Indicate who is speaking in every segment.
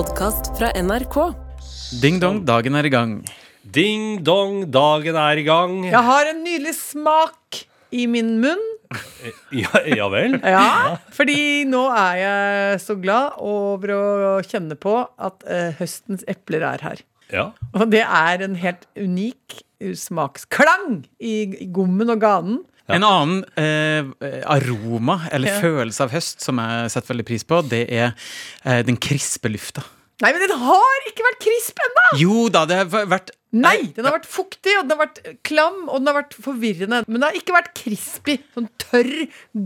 Speaker 1: podkast fra NRK.
Speaker 2: Ding dong, dagen er i gang.
Speaker 3: Ding dong, dagen er i gang.
Speaker 4: Jeg har en nydelig smak i min munn.
Speaker 3: Ja, ja vel?
Speaker 4: Ja, fordi nå er jeg så glad over å kjenne på at eh, høstens epler er her.
Speaker 3: Ja.
Speaker 4: Og det er en helt unik smaksklang i, i gommen og ganen.
Speaker 2: En annen eh, aroma, eller
Speaker 4: Ja.
Speaker 2: følelse av høst, som jeg setter veldig pris på, det er eh, den krispe lufta.
Speaker 4: Nei, men den har ikke vært krisp ennå!
Speaker 2: Jo da, det har vært
Speaker 4: Nei, den har vært fuktig, og den har vært klam, og den har vært forvirrende. Men det har ikke vært crispy. Sånn tørr,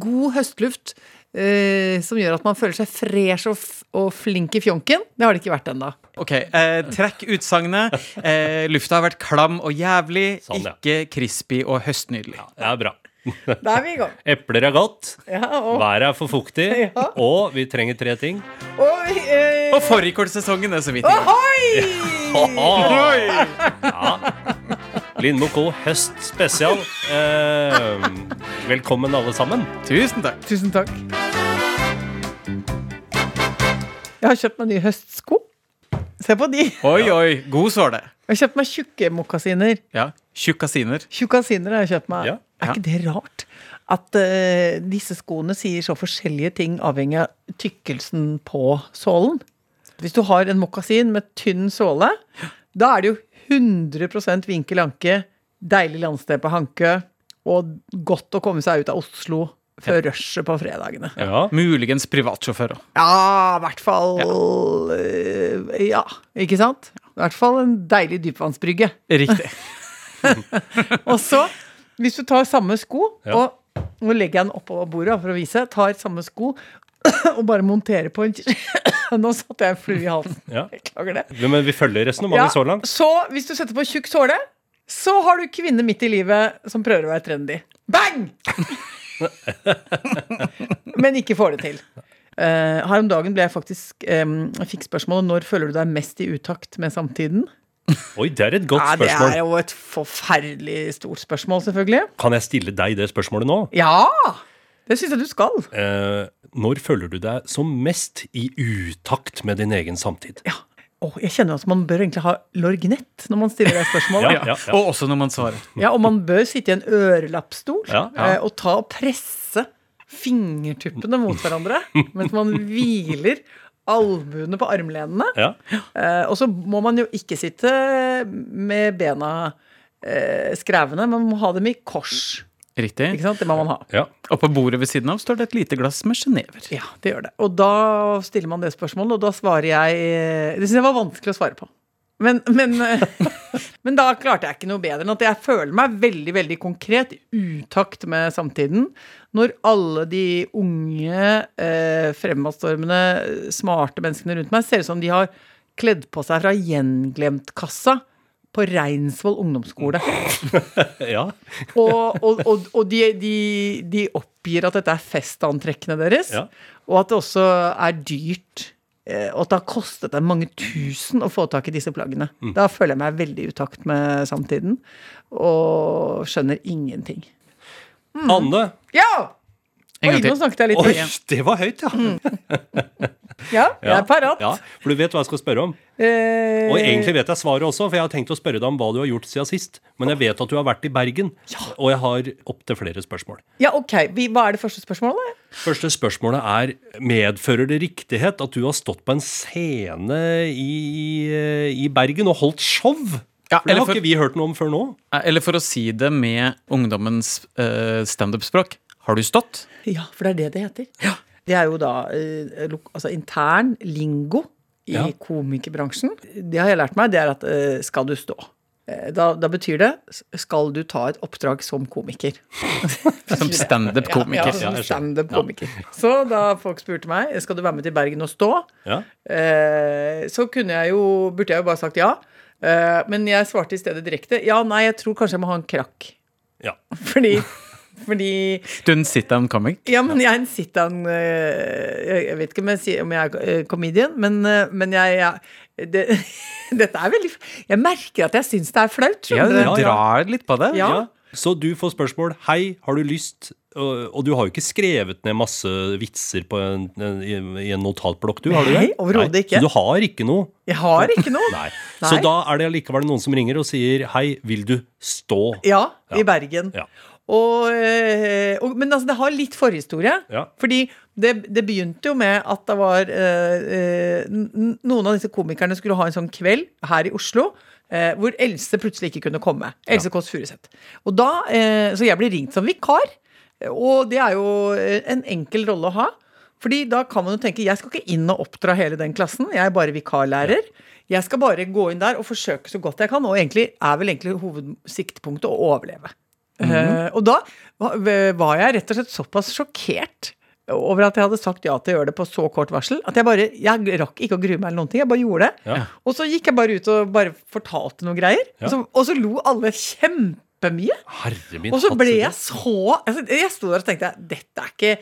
Speaker 4: god høstluft eh, som gjør at man føler seg fresh og, f og flink i fjonken. Det har det ikke vært ennå.
Speaker 2: Ok, eh, trekk utsagnet. Eh, lufta har vært klam og jævlig,
Speaker 3: Sånn, ja.
Speaker 2: ikke crispy og høstnydelig.
Speaker 3: Ja, Det er bra.
Speaker 4: Da er vi i gang.
Speaker 3: Epler er godt,
Speaker 4: Ja, og,
Speaker 3: været er for fuktig,
Speaker 4: Ja.
Speaker 3: og vi trenger tre ting.
Speaker 4: og, eh,
Speaker 2: Og fårikålsesongen er så vidt i gang.
Speaker 4: Ohoi!
Speaker 3: Ja. Lindmo Co. høst spesial. Eh, velkommen, alle sammen.
Speaker 2: Tusen takk.
Speaker 4: Tusen takk. Jeg har kjøpt meg nye høstsko. Se på de.
Speaker 2: Oi, oi, god såle.
Speaker 4: Jeg har kjøpt meg tjukke mokkasiner.
Speaker 2: Ja, tjukkasiner.
Speaker 4: Tjukkasiner har jeg kjøpt meg.
Speaker 3: Ja.
Speaker 4: Er ikke det rart? At uh, disse skoene sier så forskjellige ting avhengig av tykkelsen på sålen. Hvis du har en mokkasin med tynn såle, da er det jo 100 vinkel anke, deilig landsted på Hankø, og godt å komme seg ut av Oslo før rushet på fredagene.
Speaker 3: Ja.
Speaker 2: Muligens privatsjåfører.
Speaker 4: Ja, i hvert fall ja. Ja, ikke sant? I hvert fall en deilig dypvannsbrygge.
Speaker 2: Riktig.
Speaker 4: Og så, hvis du tar samme sko,
Speaker 3: Ja.
Speaker 4: og nå legger jeg den oppå bordet for å vise, tar samme sko og bare monterer på en Nå satte jeg en flue i halsen.
Speaker 3: Ja.
Speaker 4: Beklager det.
Speaker 3: Men vi følger resonnementet
Speaker 4: Ja,
Speaker 3: så langt.
Speaker 4: så hvis du setter på tjukk såle, så har du kvinne midt i livet som prøver å være trendy. Bang! Men ikke får det til. Uh, her om dagen ble jeg faktisk um, Jeg fikk spørsmålet når føler du deg mest i utakt med samtiden.
Speaker 3: Oi, det er et godt
Speaker 4: Ja, det er jo et forferdelig stort spørsmål, selvfølgelig.
Speaker 3: Kan jeg stille deg det spørsmålet nå?
Speaker 4: Ja! Det syns jeg du skal.
Speaker 3: Uh, når føler du deg som mest i utakt med din egen samtid?
Speaker 4: Ja. Åh, jeg kjenner at man bør egentlig ha lorgnett når man stiller det spørsmålet.
Speaker 3: Ja, ja, ja.
Speaker 2: Og også når man svarer.
Speaker 4: Ja, og man bør sitte i en ørelappstol
Speaker 3: Ja,
Speaker 4: eh, og ta og presse fingertuppene mot hverandre mens man hviler albuene på armlenene.
Speaker 3: Ja.
Speaker 4: Eh, og så må man jo ikke sitte med bena eh, skrevne, man må ha dem i kors.
Speaker 2: Riktig.
Speaker 4: Ikke sant? Det må man ha.
Speaker 3: ja.
Speaker 2: Og på bordet ved siden av står det et lite glass med sjenever.
Speaker 4: Ja, det gjør det. Og da stiller man det spørsmålet, og da svarer jeg eh, Det syns jeg var vanskelig å svare på. Men, men, eh, men da klarte jeg ikke noe bedre enn at jeg føler meg veldig veldig konkret utakt med samtiden. Når alle de unge, eh, fremadstormende, smarte menneskene rundt meg ser ut som de har kledd på seg fra gjenglemt-kassa på Reinsvoll ungdomsskole.
Speaker 3: ja.
Speaker 4: Og, og, og, og de, de, de oppgir at dette er festantrekkene deres,
Speaker 3: Ja.
Speaker 4: og at det også er dyrt. eh, Og at det har kostet dem mange tusen å få tak i disse plaggene.
Speaker 3: Mm.
Speaker 4: Da føler jeg meg veldig i utakt med samtiden, og skjønner ingenting.
Speaker 3: Anne.
Speaker 4: Ja!
Speaker 2: En
Speaker 4: Oi,
Speaker 2: gang til.
Speaker 4: nå snakket jeg litt
Speaker 3: Oi,
Speaker 4: høyt.
Speaker 3: det var høyt, ja.
Speaker 4: Ja, jeg er parat.
Speaker 3: Ja, for du vet hva jeg skal spørre om.
Speaker 4: Eh,
Speaker 3: Og egentlig vet jeg svaret også, for jeg har tenkt å spørre deg om hva du har gjort siden sist. Men jeg vet at du har vært i Bergen, og jeg har opptil flere spørsmål.
Speaker 4: Ja, ok. Hva er det første spørsmålet?
Speaker 3: Første spørsmålet er medfører det riktighet at du har stått på en scene i, i Bergen og holdt show?
Speaker 2: Ja,
Speaker 3: For det har
Speaker 2: for-
Speaker 3: ikke vi hørt noe om før nå.
Speaker 2: Eh, Eller for å si det med ungdommens uh, standup-språk. Har du stått?
Speaker 4: Ja, for det er det det heter. Det er jo da eh, altså intern lingo i
Speaker 3: Ja.
Speaker 4: komikerbransjen. Det har jeg lært meg, det er at eh, skal du stå. Eh, Da, da betyr det skal du ta et oppdrag som komiker.
Speaker 2: Som standup-komiker.
Speaker 4: Ja, ja,
Speaker 3: Ja,
Speaker 4: som standup-komiker. Så da folk spurte meg skal du være med til Bergen og stå,
Speaker 3: Ja.
Speaker 4: eh, så kunne jeg jo, burde jeg jo bare sagt ja. Eh, men jeg svarte i stedet direkte ja, nei, jeg tror kanskje jeg må ha en krakk.
Speaker 3: ja.
Speaker 4: Fordi, fordi
Speaker 2: Du er en sit-down comic?
Speaker 4: Ja, men jeg er en sit-down eh, Jeg vet ikke om jeg, sier, om jeg er eh, comedian, men, eh, men jeg, jeg det, Dette er veldig Jeg merker at jeg syns det er flaut.
Speaker 2: Ja, du drar litt på det.
Speaker 4: Ja.
Speaker 3: Ja. Så du får spørsmål Hei, har du lyst Og, og du har jo ikke skrevet ned masse vitser på en, en, i, i en notatblokk, du? har du det?
Speaker 4: Nei, overhodet ikke.
Speaker 3: Så du har ikke noe?
Speaker 4: Jeg har ikke noe.
Speaker 3: Nei.
Speaker 4: Nei.
Speaker 3: Så da er det allikevel noen som ringer og sier Hei, vil du stå?
Speaker 4: Ja,
Speaker 3: Ja.
Speaker 4: i Bergen.
Speaker 3: Ja.
Speaker 4: Og, eh, og, men altså, det har litt forhistorie.
Speaker 3: Ja.
Speaker 4: Fordi det, det begynte jo med at det var eh, eh, Noen av disse komikerne skulle ha en sånn kveld her i Oslo. eh, hvor Else plutselig ikke kunne komme. Else Kåss Furuseth. Eh, Så jeg ble ringt som vikar. Og det er jo eh, en enkel rolle å ha. Fordi da kan man jo tenke jeg skal ikke inn og oppdra hele den klassen. Jeg er bare vikarlærer. Jeg skal bare gå inn der og forsøke så godt jeg kan. Og egentlig er vel egentlig hovedsiktepunktet å overleve. Eh, og da var jeg rett og slett såpass sjokkert over at jeg hadde sagt ja til å gjøre det på så kort varsel, at jeg bare Jeg rakk ikke å grue meg eller noen ting. Jeg bare gjorde det.
Speaker 3: Ja.
Speaker 4: Og så gikk jeg bare ut og bare fortalte noen greier.
Speaker 3: Ja.
Speaker 4: Og, så, og så lo alle kjempemye.
Speaker 3: Herre min
Speaker 4: Og så ble jeg så altså, Jeg sto der og tenkte dette er ikke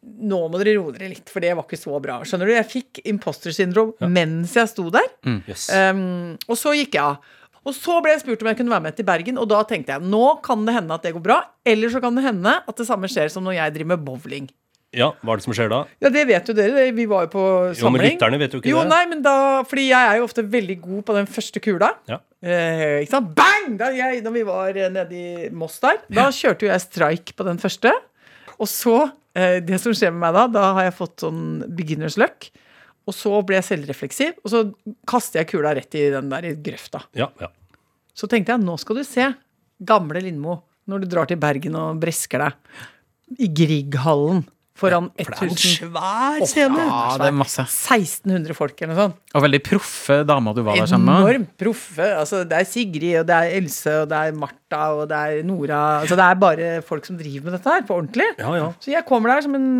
Speaker 4: Nå må dere roe dere litt, for det var ikke så bra. Skjønner du? Jeg fikk imposter syndrom mens jeg sto der.
Speaker 3: Mm, Yes.
Speaker 4: Um, og så gikk jeg av. Og så ble jeg spurt om jeg kunne være med til Bergen, og da tenkte jeg nå kan det hende at det går bra. Eller så kan det hende at det samme skjer som når jeg driver med bowling.
Speaker 3: Ja, hva er det som skjer da?
Speaker 4: Ja, det vet jo dere. Vi var jo på samling.
Speaker 3: Jo, men lytterne vet jo ikke
Speaker 4: jo,
Speaker 3: det.
Speaker 4: Nei, men da, fordi jeg er jo ofte veldig god på den første kula.
Speaker 3: Ja.
Speaker 4: Eh, ikke sant? Bang! Da, jeg, da vi var eh, nede i Moss der, da kjørte jo jeg strike på den første. Og så, eh, det som skjer med meg da, da har jeg fått sånn beginners luck. Og så ble jeg selvrefleksiv, og så kaster jeg kula rett i den der i grøfta.
Speaker 3: Ja, ja.
Speaker 4: Så tenkte jeg, nå skal du se gamle Lindmo når du drar til Bergen og bresker deg i Grieghallen foran
Speaker 3: For det er en
Speaker 4: 1000
Speaker 3: svær scene!
Speaker 2: Ja, det er masse.
Speaker 4: 1600 folk eller noe sånt.
Speaker 2: Og veldig proffe damer du var der sammen med.
Speaker 4: Enormt proffe. Altså, det er Sigrid, og det er Else, og det er Martha, og det er Nora. Altså, det er bare folk som driver med dette her på ordentlig.
Speaker 3: Ja, ja.
Speaker 4: Så jeg kommer der som en,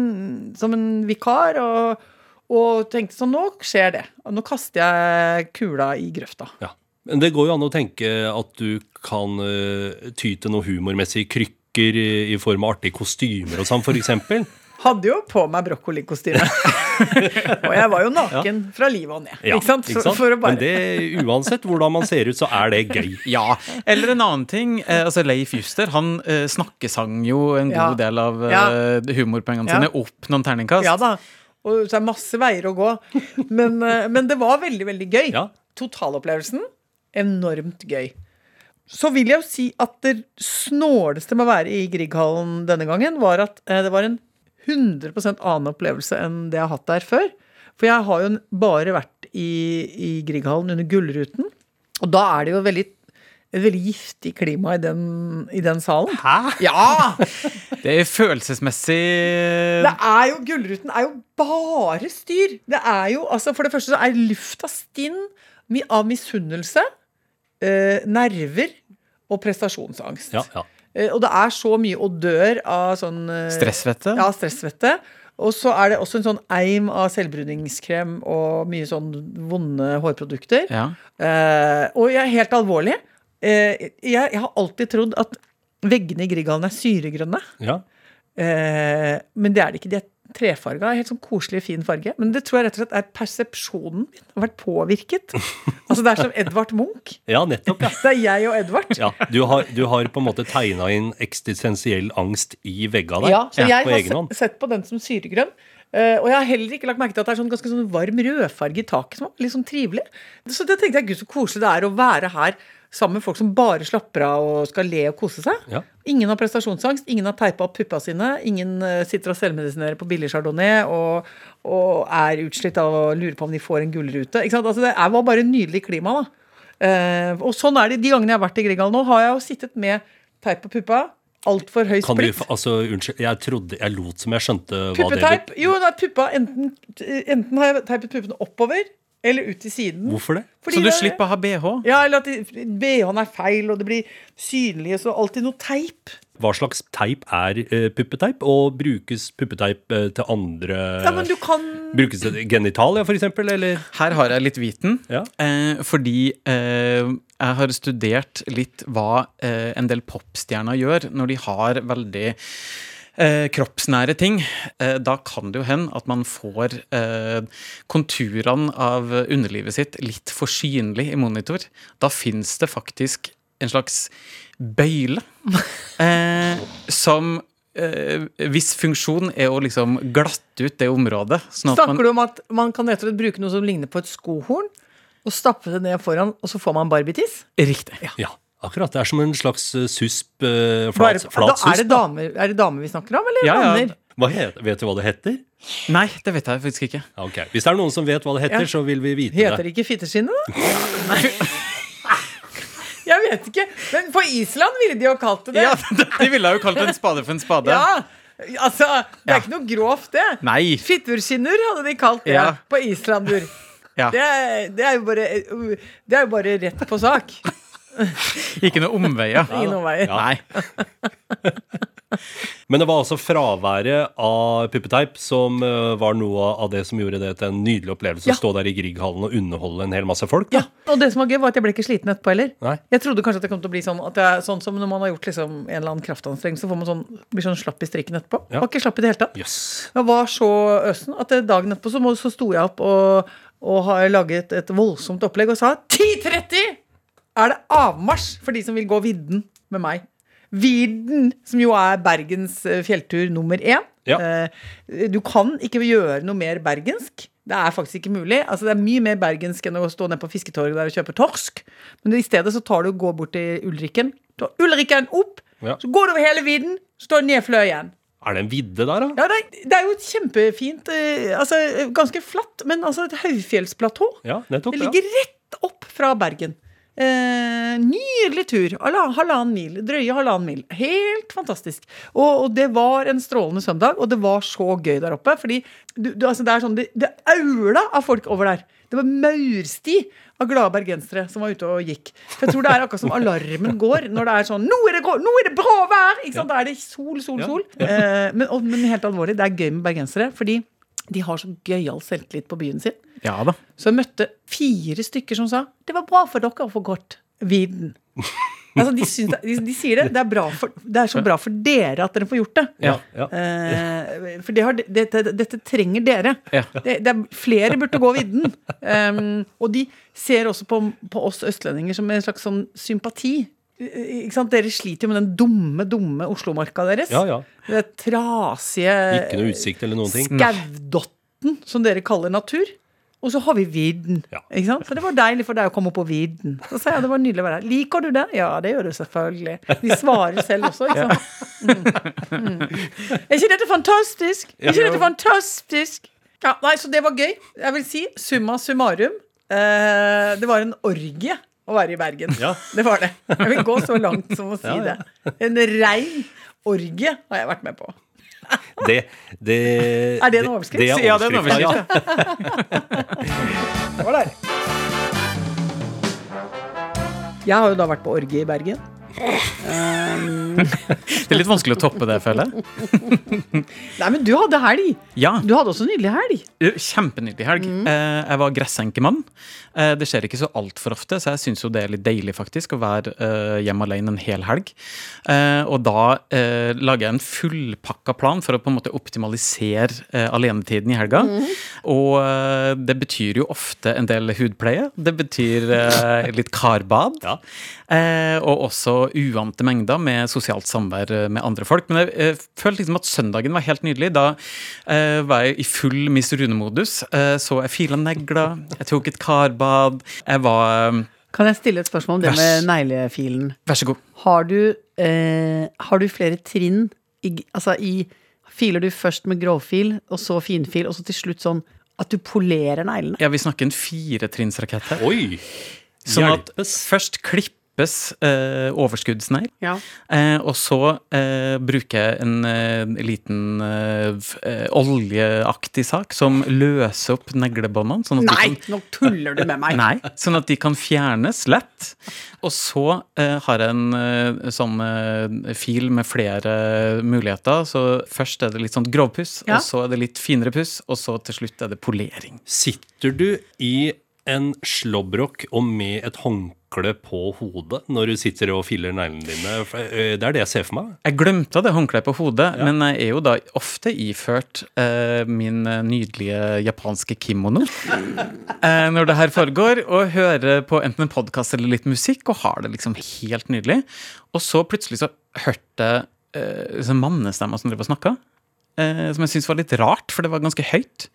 Speaker 4: som en vikar og, og tenkte sånn, nå skjer det. Nå kaster jeg kula i grøfta.
Speaker 3: Ja. Men det går jo an å tenke at du kan uh, ty til noe humormessig krykker i, i form av artige kostymer og sånn, for eksempel.
Speaker 4: Hadde jo på meg brokkolikostyme. og jeg var jo naken fra livet og ned.
Speaker 3: Ja,
Speaker 4: ikke sant? For, for å bare...
Speaker 3: Men det, uansett hvordan man ser ut, så er det gøy.
Speaker 2: Ja, eller en annen ting. Eh, altså Leif Juster han eh, snakkesang jo en
Speaker 4: Ja.
Speaker 2: god del av eh, humorpengene
Speaker 4: Ja.
Speaker 2: sine opp noen terningkast.
Speaker 4: Ja da. Og så er masse veier å gå. Men, eh, men det var veldig, veldig gøy.
Speaker 3: Ja.
Speaker 4: Totalopplevelsen enormt gøy. Så vil jeg jo si at det snåleste med å være i Grieghallen denne gangen, var at eh, det var en 100 annen opplevelse enn det jeg har hatt der før. For jeg har jo bare vært i, i Grieghallen under Gullruten, og da er det jo veldig et veldig giftig klima i den, i den salen.
Speaker 2: Hæ?
Speaker 4: Ja!
Speaker 2: Det er følelsesmessig
Speaker 4: Det er jo, Gullruten er jo bare styr. Det er jo, altså For det første så er lufta stinn av misunnelse, eh, nerver og prestasjonsangst.
Speaker 3: Ja, ja.
Speaker 4: Eh, og det er så mye odør av sånn eh,
Speaker 2: Stressvette?
Speaker 4: Ja, stressvette. Og så er det også en sånn eim av selvbruningskrem og mye sånn vonde hårprodukter.
Speaker 2: Ja.
Speaker 4: Eh, og jeg er helt alvorlig. Eh, jeg, jeg har alltid trodd at veggene i Grieghallen er syregrønne.
Speaker 3: ja.
Speaker 4: Eh, men det er det ikke. De er trefarga. Helt sånn koselig, fin farge. Men det tror jeg rett og slett er persepsjonen min. Har vært påvirket. altså Det er som Edvard Munch.
Speaker 3: ja nettopp. Ja.
Speaker 4: Det er jeg og Edvard.
Speaker 3: Ja, du har, du har på en måte tegna inn eksistensiell angst i veggene der.
Speaker 4: Ja, så jeg
Speaker 3: på
Speaker 4: har
Speaker 3: hånd.
Speaker 4: sett på den som syregrønn. Uh, og jeg har heller ikke lagt merke til at det er sånn ganske sånn varm rødfarge i taket. som er Litt sånn trivelig. Så det tenkte jeg, gud så koselig det er å være her sammen med folk som bare slapper av og skal le og kose seg.
Speaker 3: Ja.
Speaker 4: Ingen har prestasjonsangst, ingen har teipa opp puppa sine, ingen eh, sitter og selvmedisinerer på billig chardonnay og, og er utslitt av å lure på om de får en gullrute. Altså, det er, var bare nydelig klima, da. Eh, og sånn er det de gangene jeg har vært i Grieghallen nå, har jeg jo sittet med teip på puppa. Altfor høy
Speaker 3: Kan du, altså, unnskyld, jeg trodde, jeg lot som jeg skjønte hva det
Speaker 4: Puppeteip. Jo, er puppa. Enten, enten har jeg teipet puppene oppover eller ut til siden.
Speaker 3: Hvorfor det?
Speaker 4: Fordi
Speaker 2: Så du
Speaker 4: det-
Speaker 2: slipper å ha bh?
Speaker 4: Ja, eller at BH-en er feil, og det blir synlige, så alltid noe teip.
Speaker 3: Hva slags teip er uh, puppeteip, og brukes puppeteip uh, til andre
Speaker 4: Ja, men du kan
Speaker 3: Brukes det genitalia, for eksempel, eller?
Speaker 2: Her har jeg litt viten.
Speaker 3: Ja.
Speaker 2: uh, fordi eh, jeg har studert litt hva en del popstjerner gjør når de har veldig eh, kroppsnære ting. Eh, da kan det jo hende at man får eh, konturene av underlivet sitt litt for synlig i monitor. Da fins det faktisk en slags bøyle eh, som eh, Hvis funksjon er å liksom glatte ut det området. Sånn at
Speaker 4: Snakker
Speaker 2: man,
Speaker 4: du om at man kan rett og slett bruke noe som ligner på et skohorn, og stappe det ned foran, og så får man barbitiss?
Speaker 2: Riktig.
Speaker 3: Ja, akkurat. Det er som en slags eh, susp. eh,
Speaker 4: Bare-
Speaker 3: Flat,
Speaker 4: da
Speaker 3: susp,
Speaker 4: er, det
Speaker 3: da.
Speaker 4: damer, er det damer vi snakker om, eller
Speaker 2: Ja, ja.
Speaker 3: Hva het, vet du hva det heter?
Speaker 2: Nei, det vet jeg faktisk ikke.
Speaker 3: Ja, ok. Hvis det er noen som vet hva det heter,
Speaker 4: Ja.
Speaker 3: så vil vi vite
Speaker 4: Heter
Speaker 3: det.
Speaker 4: det ikke fitteskinne, da? Nei. Jeg vet ikke. Men på Island ville de jo kalt det det.
Speaker 2: Ja, De ville jo kalt en spade for en spade.
Speaker 4: Ja, altså, Det er
Speaker 2: Ja.
Speaker 4: ikke noe grovt, det.
Speaker 2: Nei.
Speaker 4: Fitturskinner hadde de kalt det
Speaker 2: Ja.
Speaker 4: på Islandur.
Speaker 2: Ja.
Speaker 4: Det, er- det, er jo bare, det er jo bare rett på sak.
Speaker 2: Ikke noe omveier.
Speaker 4: Ingen omveier.
Speaker 2: Nei.
Speaker 3: Men det var altså fraværet av puppeteip som eh, var noe av det som gjorde det til en nydelig opplevelse
Speaker 4: Ja.
Speaker 3: å stå der i Grieghallen og underholde en hel masse folk.
Speaker 4: Ja, og det som var gøy, var at jeg ble ikke sliten etterpå heller.
Speaker 3: Nei.
Speaker 4: Jeg trodde kanskje at det kom til å bli sånn at er sånn som når man har gjort liksom en eller annen kraftanstrengelse, så får man sånn, blir sånn slapp i strikken etterpå.
Speaker 3: Ja.
Speaker 4: Var ikke slapp i det hele tatt.
Speaker 3: Yes.
Speaker 4: Jeg var så øsen at dagen etterpå så, må, så sto jeg opp og, og har laget et voldsomt opplegg og sa 10.30 er det avmarsj for de som vil gå vidden med meg. Vidden, som jo er Bergens eh, fjelltur nummer én.
Speaker 3: Ja.
Speaker 4: Eh, Du kan ikke gjøre noe mer bergensk. Det er faktisk ikke mulig. Altså, det er mye mer bergensk enn å stå nede på fisketorget der og kjøpe torsk. Men i stedet så tar du og går bort til Ulrikken. Tar Ulrikken opp,
Speaker 3: Ja.
Speaker 4: så går du over hele vidden, så står du ned igjen.
Speaker 3: Er det en vidde der, da?
Speaker 4: Ja, det er, det er jo et kjempefint eh, Altså ganske flatt, men altså et høyfjellsplatå.
Speaker 3: Ja, nettopp.
Speaker 4: Det ligger rett opp fra Bergen. Eh, nydelig tur. Halvannen, mil. Drøye halvannen mil. Helt fantastisk. Og, og det var en strålende søndag, og det var så gøy der oppe. Fordi du, du, altså, det er sånn Det, det aula av folk over der. Det var maursti av glade bergensere som var ute og gikk. For jeg tror det er akkurat som alarmen går når det er sånn Nå er det, gå- nå er det bra vær! Ikke sant? Da er det sol, sol, sol. Eh, men, og, men helt alvorlig, det er gøy med bergensere. Fordi de har så gøyal selvtillit på byen sin.
Speaker 2: Ja da.
Speaker 4: Så jeg møtte fire stykker som sa det var bra for dere å få gått vidden. Altså, de, syns de, de sier det. Det er, bra for, det er så bra for dere at dere får gjort det.
Speaker 3: Ja, ja.
Speaker 4: Eh, for det har, dette, dette trenger dere.
Speaker 2: Ja.
Speaker 4: Det, det er, flere burde gå vidden. Um, og de ser også på, på oss østlendinger som en slags sånn sympati. Eh? Dere sliter jo med den dumme, dumme Oslomarka deres.
Speaker 3: ja, ja.
Speaker 4: Det trasige
Speaker 3: Ikke noe utsikt eller noen ting.
Speaker 4: skaudotten, som dere kaller natur. Og så har vi vidden.
Speaker 3: Ja.
Speaker 4: Ikke sant? Så det var deilig for deg å komme på vidden. Så sa jeg det var nydelig å være her. Liker du det? Ja, det gjør du selvfølgelig. De svarer selv også, ikke sant. Mm. Mm. Er ikke dette fantastisk? Er ikke dette fantastisk? Ja, nei, så det var gøy. Jeg vil si summa summarum. Eh, det var en orgie å være i Bergen.
Speaker 3: Ja.
Speaker 4: Det var det. Jeg vil gå så langt som å si
Speaker 3: Ja, ja.
Speaker 4: det. En rein orgie har jeg vært med på.
Speaker 3: Det, det,
Speaker 4: Er det en overskrift?
Speaker 3: Det
Speaker 2: Ja, det er en
Speaker 3: overskriften, ja.
Speaker 4: Det var der. Jeg har jo da vært på orgie i Bergen.
Speaker 2: Det er litt vanskelig å toppe det, føler jeg.
Speaker 4: Nei, men du hadde helg.
Speaker 2: Ja.
Speaker 4: Du hadde også nydelig helg.
Speaker 2: Kjempenydelig helg. Mm. jeg var gressenkemann. Eh, det skjer ikke så altfor ofte, så jeg syns jo det er litt deilig faktisk å være eh, hjemme alene en hel helg. Eh, og da eh, lager jeg en fullpakka plan for å på en måte optimalisere eh, alenetiden i helga. Og eh, det betyr jo ofte en del hudpleie. Det betyr eh, litt karbad.
Speaker 3: Ja.
Speaker 2: Eh, og også uante mengder med sosialt samvær eh, med andre folk. Men jeg jeg følte liksom at søndagen var helt nydelig. Da eh, var jeg i full Miss Rune-modus. Eh, så jeg fila negler, jeg tok et karbad. Jeg var eh,
Speaker 4: Kan jeg stille et spørsmål om det
Speaker 2: Vær
Speaker 4: med neglefilen?
Speaker 2: Vær så god.
Speaker 4: Har du, eh, har du flere trinn i, altså i Filer du først med grovfil, og så finfil, og så til slutt sånn at du polerer neglene?
Speaker 2: Ja, vi snakker en firetrinnsrakett her.
Speaker 3: Oi!
Speaker 2: Sånn at
Speaker 3: først
Speaker 2: først klippes eh, overskuddsnegl.
Speaker 4: Ja.
Speaker 2: Eh, og så eh, bruker jeg en eh, liten eh, eh, oljeaktig sak som løser opp neglebåndene. Sånn at de
Speaker 4: Nei,
Speaker 2: kan
Speaker 4: nå tuller du med meg!
Speaker 2: Nei, sånn at de kan fjernes lett. Og så eh, har jeg en sånn eh, fil med flere muligheter. Så først er det litt sånn grovpuss,
Speaker 4: Ja.
Speaker 2: og så er det litt finere puss, og så til slutt er det polering.
Speaker 3: Sitter du i en slåbrok og med et håndkle på hodet når du sitter og filler neglene dine? Eh, Det er det jeg ser for meg.
Speaker 2: Jeg glemte det håndkleet på hodet, men jeg er jo da ofte iført eh, min eh, nydelige japanske kimono eh, når det her foregår, og hører på enten en podkast eller litt musikk, og har det liksom helt nydelig. Og så plutselig så hørte jeg eh, mannestemmer som drev og snakka, eh, som jeg syntes var litt rart, for det var ganske høyt.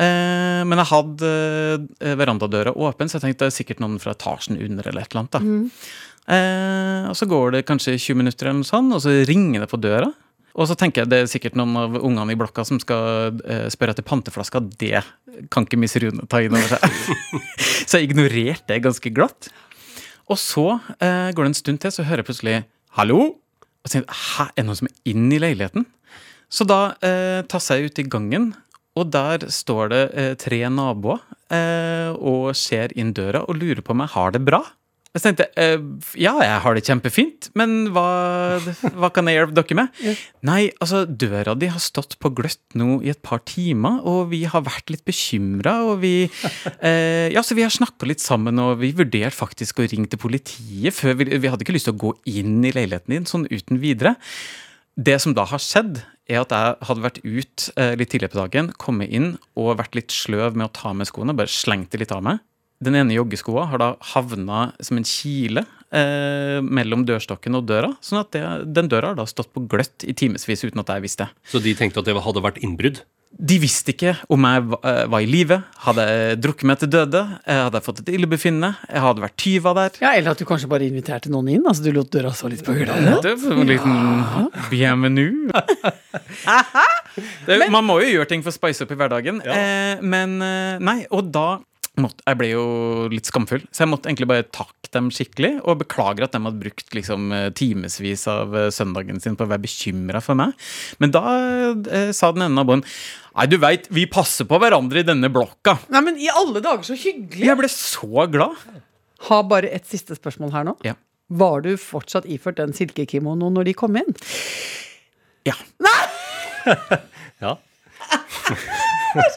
Speaker 2: Eh, men jeg hadde eh, verandadøra åpen, så jeg tenkte det er sikkert noen fra etasjen under eller et eller annet. da. Eh, og så går det kanskje 20 minutter, eller noe sånt, og så ringer det på døra. Og så tenker jeg det er sikkert noen av ungene i blokka som skal eh, spørre etter panteflasker. Det kan ikke Miss Rune ta inn over seg. så jeg ignorerte det ganske glatt. Og så eh, går det en stund til, så hører jeg plutselig 'hallo'. Og så tenker jeg, Hæ, er det noen som er inne i leiligheten? Så da eh, tasser jeg ut i gangen, og der står det eh, tre naboer eh, og ser inn døra og lurer på om jeg har det bra. Jeg tenkte eh, ja, jeg har det kjempefint, men hva, hva kan jeg hjelpe dere med? Nei, altså, døra di har stått på gløtt nå i et par timer, og vi har vært litt bekymra, og vi eh, Ja, så vi har snakka litt sammen, og vi vurderte faktisk å ringe til politiet før vi Vi hadde ikke lyst til å gå inn i leiligheten din sånn uten videre. Det som da har skjedd, er at jeg hadde vært ut eh, litt tidligere på dagen, kommet inn og vært litt sløv med å ta med skoene, bare slengt det litt av meg. Den ene joggeskoa har da havna som en kile eh, mellom dørstokken og døra. sånn at det, den døra har da stått på gløtt i timevis uten at jeg visste.
Speaker 3: Så de tenkte at det hadde vært innbrudd?
Speaker 2: De visste ikke om jeg eh, var i live, hadde jeg drukket meg til døde, eh, hadde jeg fått et illebefinnende, jeg hadde vært tyva der.
Speaker 4: Ja, Eller at du kanskje bare inviterte noen inn? Altså Du lot døra stå litt på
Speaker 2: gløtt? En liten bienvenue. Man må jo gjøre ting for å spice opp i hverdagen. Eh, men eh, nei, og da måtte, Jeg ble jo litt skamfull, så jeg måtte egentlig bare takke dem skikkelig. Og beklager at de hadde brukt liksom eh, timevis av eh, søndagen sin på å være bekymra for meg. Men da eh, sa den ene naboen Nei, du veit, vi passer på hverandre i denne blokka.
Speaker 4: Nei, men i alle dager, så hyggelig!
Speaker 2: Jeg ble så glad.
Speaker 4: Har bare et siste spørsmål her nå.
Speaker 2: Ja.
Speaker 4: Var du fortsatt iført den silkekimonoen når de kom inn?
Speaker 2: Ja. Nei!
Speaker 3: Ja.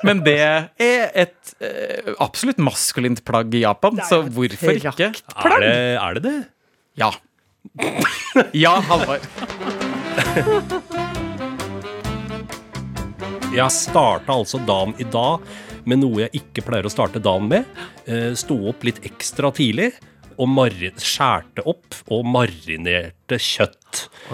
Speaker 2: Men det er et eh, absolutt maskulint plagg i Japan, så hvorfor ikke?
Speaker 3: Er det er det? det?
Speaker 2: Ja. Ja, Halvard.
Speaker 3: Jeg starta altså dagen i dag med noe jeg ikke pleier å starte dagen med. Eh, Sto opp litt ekstra tidlig og skjærte opp og marinerte kjøtt.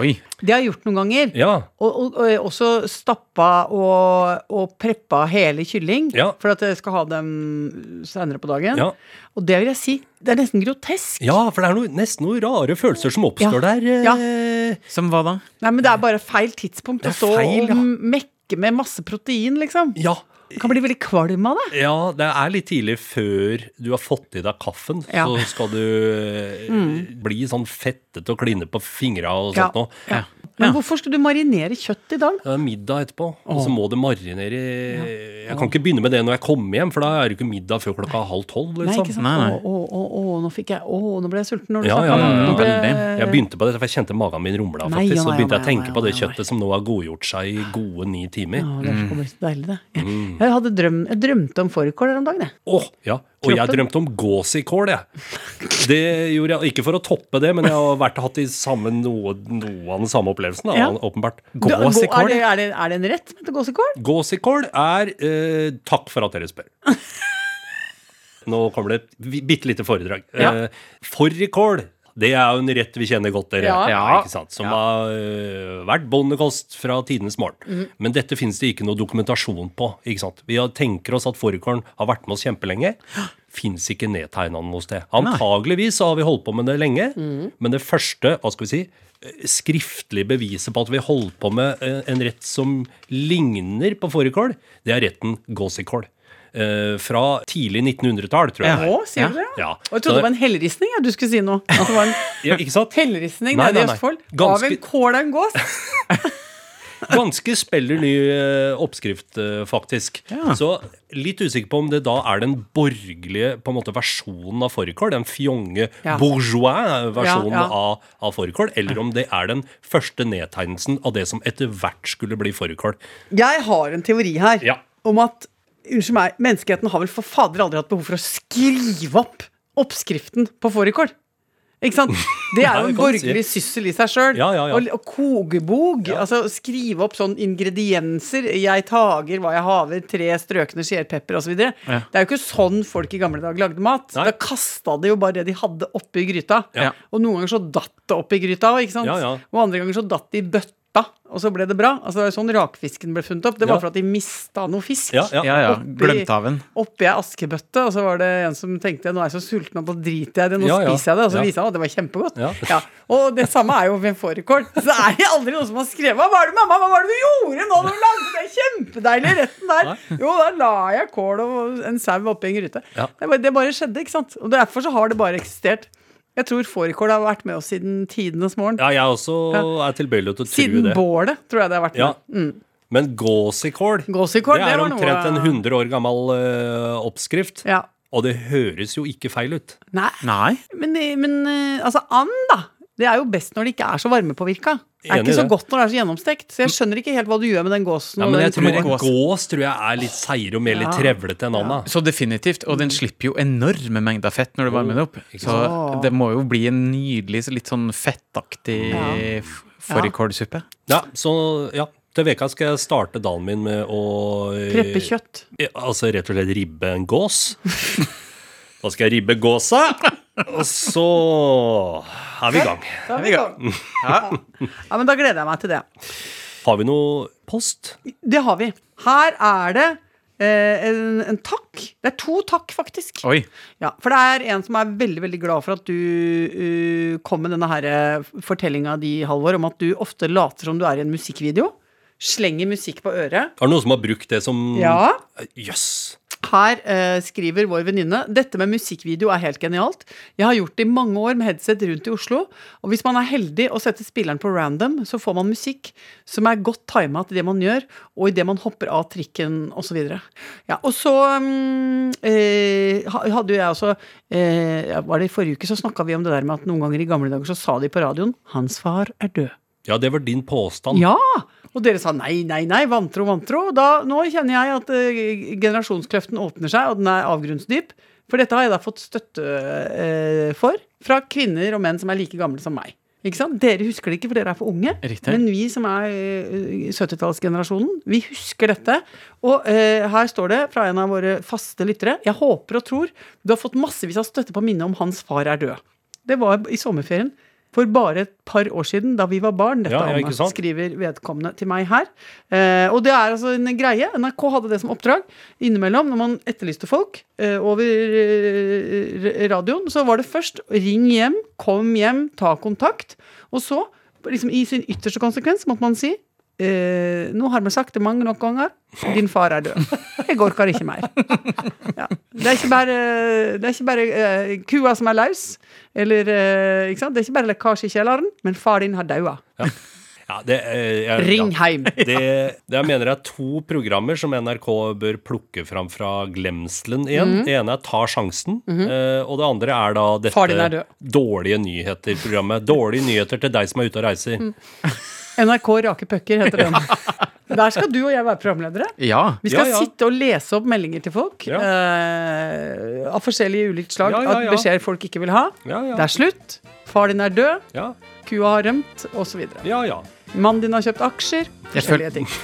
Speaker 2: Oi.
Speaker 4: Det har jeg gjort noen ganger.
Speaker 3: Ja,
Speaker 4: Og, og, og også stappa og, og preppa hele kylling
Speaker 3: Ja.
Speaker 4: for at jeg skal ha dem senere på dagen.
Speaker 3: ja.
Speaker 4: Og det vil jeg si, det er nesten grotesk.
Speaker 3: ja, for det er noe, nesten noen rare følelser som oppstår
Speaker 4: Ja.
Speaker 3: der. eh.
Speaker 2: Som hva da?
Speaker 4: Nei, men det er bare feil tidspunkt
Speaker 3: Det
Speaker 4: å
Speaker 3: er
Speaker 4: stå
Speaker 3: feil, ja.
Speaker 4: og mekke med masse protein, liksom.
Speaker 3: Ja.
Speaker 4: Kan bli veldig kvalm av det.
Speaker 3: Ja, det er litt tidlig før du har fått i deg kaffen.
Speaker 4: Ja.
Speaker 3: Så skal du mm. bli sånn fettete og kline på fingra og
Speaker 4: Ja.
Speaker 3: sånt noe.
Speaker 4: Ja. Men hvorfor skal du marinere kjøtt i dag?
Speaker 3: Det er middag etterpå, og så må det marinere i Jeg kan ikke begynne med det når jeg kommer hjem, for da er det ikke middag før klokka halv tolv.
Speaker 4: Nei,
Speaker 3: Liksom.
Speaker 4: ikke sant?
Speaker 2: Nei, nei.
Speaker 4: Å, å, å, nå fikk jeg Å, nå ble jeg sulten når du
Speaker 3: Ja,
Speaker 4: snakket
Speaker 3: ja, ja, ja,
Speaker 4: ble-
Speaker 3: Jeg begynte på det, for jeg kjente magen min rumla,
Speaker 4: Nei,
Speaker 3: faktisk.
Speaker 4: ja,
Speaker 3: Så
Speaker 4: nei,
Speaker 3: begynte jeg å
Speaker 4: ja, nei,
Speaker 3: tenke på det
Speaker 4: nei, nei.
Speaker 3: kjøttet som nå har godgjort seg i gode ni timer.
Speaker 4: Ja, det er så så deilig, det. Jeg,
Speaker 3: Mm.
Speaker 4: jeg, hadde drøm, jeg drømte om fårikål her om dagen, jeg.
Speaker 3: Åh, ja. Og jeg drømte om gåsikål, jeg. Det gjorde jeg ikke for å toppe det, men jeg har vært hatt samme, noe, noe av den samme opplevelsen, da,
Speaker 4: Ja.
Speaker 3: åpenbart.
Speaker 2: Gåsikål?
Speaker 4: Er det, er, det, er det en rett som heter gåsikål?
Speaker 3: Gåsikål er eh, Takk for at dere spør. Nå kommer det et bitte lite foredrag.
Speaker 2: Ja.
Speaker 3: Eh, Fårikål, det er jo en rett vi kjenner godt, dere.
Speaker 4: Ja.
Speaker 3: Ikke sant? Som har eh, vært bondekost fra tidenes morgen.
Speaker 4: Mm.
Speaker 3: Men dette finnes det ikke noe dokumentasjon på. ikke sant? Vi tenker oss at fårikålen har vært med oss kjempelenge. Fins ikke nedtegna noe sted. Antageligvis så har vi holdt på med det lenge,
Speaker 4: mm.
Speaker 3: men det første hva skal vi si, eh, skriftlige beviset på at vi holdt på med eh, en rett som ligner på fårikål, det er retten gåsikål. Eh, fra tidlig 1900-tall, tror jeg.
Speaker 2: Ja.
Speaker 4: Å, sier du det?
Speaker 3: Ja.
Speaker 4: Og jeg trodde det var en helleristning ja, du skulle si nå. At det var en
Speaker 3: Ja, ikke sant?
Speaker 4: helleristning
Speaker 3: Nei,
Speaker 4: nede i. Østfold.
Speaker 3: Ganske-
Speaker 4: Av en kål og en gås.
Speaker 3: Ganske speller ny eh, oppskrift, eh, faktisk.
Speaker 2: Ja.
Speaker 3: Så litt usikker på om det da er den borgerlige på en måte versjonen av fårikål, den fjonge
Speaker 4: Ja.
Speaker 3: bourgeois-versjonen
Speaker 4: Ja, ja.
Speaker 3: av, av fårikål, eller om det er den første nedtegnelsen av det som etter hvert skulle bli fårikål.
Speaker 4: Jeg har en teori her
Speaker 3: Ja.
Speaker 4: om at Unnskyld meg, menneskeheten har vel for fader aldri hatt behov for å skrive opp oppskriften på fårikål? Ikke sant? Det er jo en borgerlig syssel i seg sjøl.
Speaker 3: Ja, ja, ja.
Speaker 4: Og, og kogebog. Altså skrive opp sånn ingredienser. Jeg tager hva jeg haver, tre strøkne skjærpepper osv.
Speaker 2: Ja.
Speaker 4: Det er jo ikke sånn folk i gamle dager lagde mat.
Speaker 3: Nei.
Speaker 4: Da kasta de jo bare det de hadde oppi gryta. Og noen ganger så datt det oppi gryta ikke sant? Og andre ganger så datt det i bøtta, og så ble det bra. Altså det var jo sånn rakfisken ble funnet opp. Det var
Speaker 3: Ja.
Speaker 4: for at de mista noe fisk.
Speaker 3: Ja, ja.
Speaker 2: Ja, Glemte av en.
Speaker 4: Oppi ei askebøtte, og så var det en som tenkte nå er jeg så sulten at nå driter jeg i det, nå
Speaker 3: Ja, ja.
Speaker 4: spiser jeg det. Og så
Speaker 3: Ja.
Speaker 4: viser han at det var kjempegodt.
Speaker 3: Ja.
Speaker 4: Og det samme er jo ved fårikål. Så er det aldri noen som har skrevet Hva var det, mamma, hva var det du gjorde nå når du lagde den kjempedeilige retten der? Jo, da la jeg kål og en sau oppi en gryte.
Speaker 3: Ja.
Speaker 4: Det, bare, det bare skjedde, ikke sant? Og derfor så har det bare eksistert. Jeg tror fårikål har vært med oss siden tidenes morgen.
Speaker 3: Ja, jeg også er tilbøyelig til å tro
Speaker 4: Siden
Speaker 3: det.
Speaker 4: bålet, tror jeg det har vært
Speaker 3: Ja.
Speaker 4: med. Mm.
Speaker 3: Men gåsikål,
Speaker 4: Gåsikål,
Speaker 3: det
Speaker 4: det
Speaker 3: er
Speaker 4: omtrent noe
Speaker 3: en 100 år gammel uh, oppskrift.
Speaker 4: Ja.
Speaker 3: Og det høres jo ikke feil ut.
Speaker 4: Nei,
Speaker 2: Nei.
Speaker 4: men, men eh, altså and, da. Det er jo best når det ikke er så varmepåvirka. Det er ikke så godt når det er så gjennomstekt. Så jeg skjønner ikke helt hva du gjør med den gåsen.
Speaker 3: Ja, men jeg tror en
Speaker 4: kålen.
Speaker 3: gås tror jeg er litt seigere og mer litt
Speaker 4: Ja.
Speaker 3: trevlete enn Anna.
Speaker 2: Så definitivt. Og den slipper jo enorme mengder fett når du varmer den opp. Så det må jo bli en nydelig, litt sånn fettaktig
Speaker 4: Ja.
Speaker 2: fårikålsuppe.
Speaker 3: Ja, så ja. Til veka skal jeg starte dagen min med å eh,
Speaker 4: Preppe kjøtt.
Speaker 3: Altså rett og slett ribbe en gås. Da skal jeg ribbe gåsa, og så er vi i gang.
Speaker 4: Da er vi i gang. Ja. ja, men da gleder jeg meg til det.
Speaker 3: Har vi noe post?
Speaker 4: Det har vi. Her er det eh, en, en takk. Det er to takk, faktisk.
Speaker 2: Oi.
Speaker 4: Ja, for det er en som er veldig veldig glad for at du uh, kom med denne her fortellinga di, Halvor, om at du ofte later som du er i en musikkvideo. Slenger musikk på øret.
Speaker 3: Er det noen som har brukt det som
Speaker 4: Ja.
Speaker 3: Jøss.
Speaker 4: Her eh, skriver vår venninne dette med musikkvideo er helt genialt. Jeg har gjort det i mange år med headset rundt i Oslo. Og hvis man er heldig og setter spilleren på random, så får man musikk som er godt tima til det man gjør, og idet man hopper av trikken osv. Ja, og så um, eh, hadde jo jeg også eh, Var det i forrige uke så snakka vi om det der med at noen ganger i gamle dager så sa de på radioen 'Hans far er død'.
Speaker 3: Ja, det var din påstand.
Speaker 4: Ja! Og dere sa nei, nei, nei, vantro, vantro. Og Da, nå kjenner jeg at uh, generasjonskløften åpner seg, og den er avgrunnsdyp. For dette har jeg da fått støtte uh, for fra kvinner og menn som er like gamle som meg. Ikke sant? Dere husker det ikke, for dere er for unge.
Speaker 2: Riktig.
Speaker 4: Men vi som er eh, 70-tallsgenerasjonen, vi husker dette. Og her står det fra en av våre faste lyttere Jeg håper og tror du har fått massevis av støtte på minnet om hans far er død. Det var i sommerferien for bare et par år siden, da vi var barn. Dette,
Speaker 3: Ja, ja,
Speaker 4: skriver vedkommende til meg her. Eh, og det er altså en greie. NRK hadde det som oppdrag. Innimellom, når man etterlyste folk eh, over eh, radioen, så var det først ring hjem, kom hjem, ta kontakt. Og så, liksom i sin ytterste konsekvens, måtte man si eh, nå har vi sagt det mange nok ganger. Din far er død. Jeg orker ikke mer. Ja. Det er ikke bare, det er ikke bare uh, kua som er løs, eller uh, ikke sant? Det er ikke bare lekkasje i kjelleren, men far din har daua.
Speaker 3: Ja, det, eh, jeg,
Speaker 4: Ring
Speaker 3: ja.
Speaker 4: hjem.
Speaker 3: Det, det jeg mener er to programmer som NRK bør plukke fram fra glemselen igjen.
Speaker 4: Mhm.
Speaker 3: Det ene er Ta sjansen, eh, og det andre er da dette
Speaker 4: er.
Speaker 3: Dårlige nyheter-programmet. Dårlige nyheter til deg som er ute og reiser.
Speaker 4: Mm. NRK Rake pucker heter den. Der skal du og jeg være programledere.
Speaker 2: Ja.
Speaker 4: Vi skal
Speaker 3: Ja, ja.
Speaker 4: sitte og lese opp meldinger til folk eh, av forskjellige ulikt slag. At beskjeder folk ikke vil ha. Det er slutt. Far din er død.
Speaker 3: Ja,
Speaker 4: Kua har rømt, osv.
Speaker 3: ja. ja.
Speaker 4: Mannen din har kjøpt aksjer. Forskjellige ting.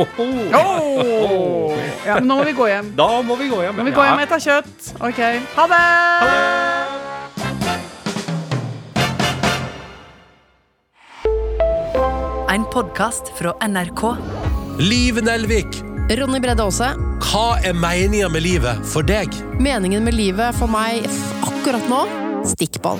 Speaker 4: Oh! Ja, nå må vi gå hjem.
Speaker 3: Da må vi gå hjem.
Speaker 4: Nå må vi gå hjem og ta kjøtt. Ok. Ha det!
Speaker 1: En podkast fra NRK.
Speaker 5: Liv Nelvik,
Speaker 6: Ronny Bredde Aase.
Speaker 5: hva er meninga med livet for deg?
Speaker 6: Meningen med livet for meg akkurat nå stikkball.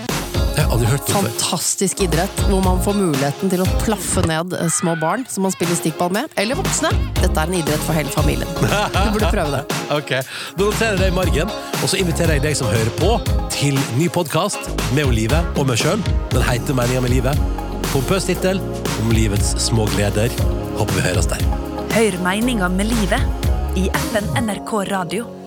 Speaker 5: Jeg har aldri hørt det før.
Speaker 6: Fantastisk idrett hvor man får muligheten til å plaffe ned eh, små barn som man spiller stikkball med, eller voksne. Dette er en idrett for hele familien. Du burde prøve det.
Speaker 5: Ok, Da noterer jeg det i margen, og så inviterer jeg deg som hører på, til ny podkast med Olive og meg sjøl. Den heter Meninga med livet. Pompøs tittel om livets små gleder. Håper vi høres der.
Speaker 1: Hør meninga med livet i FN NRK Radio.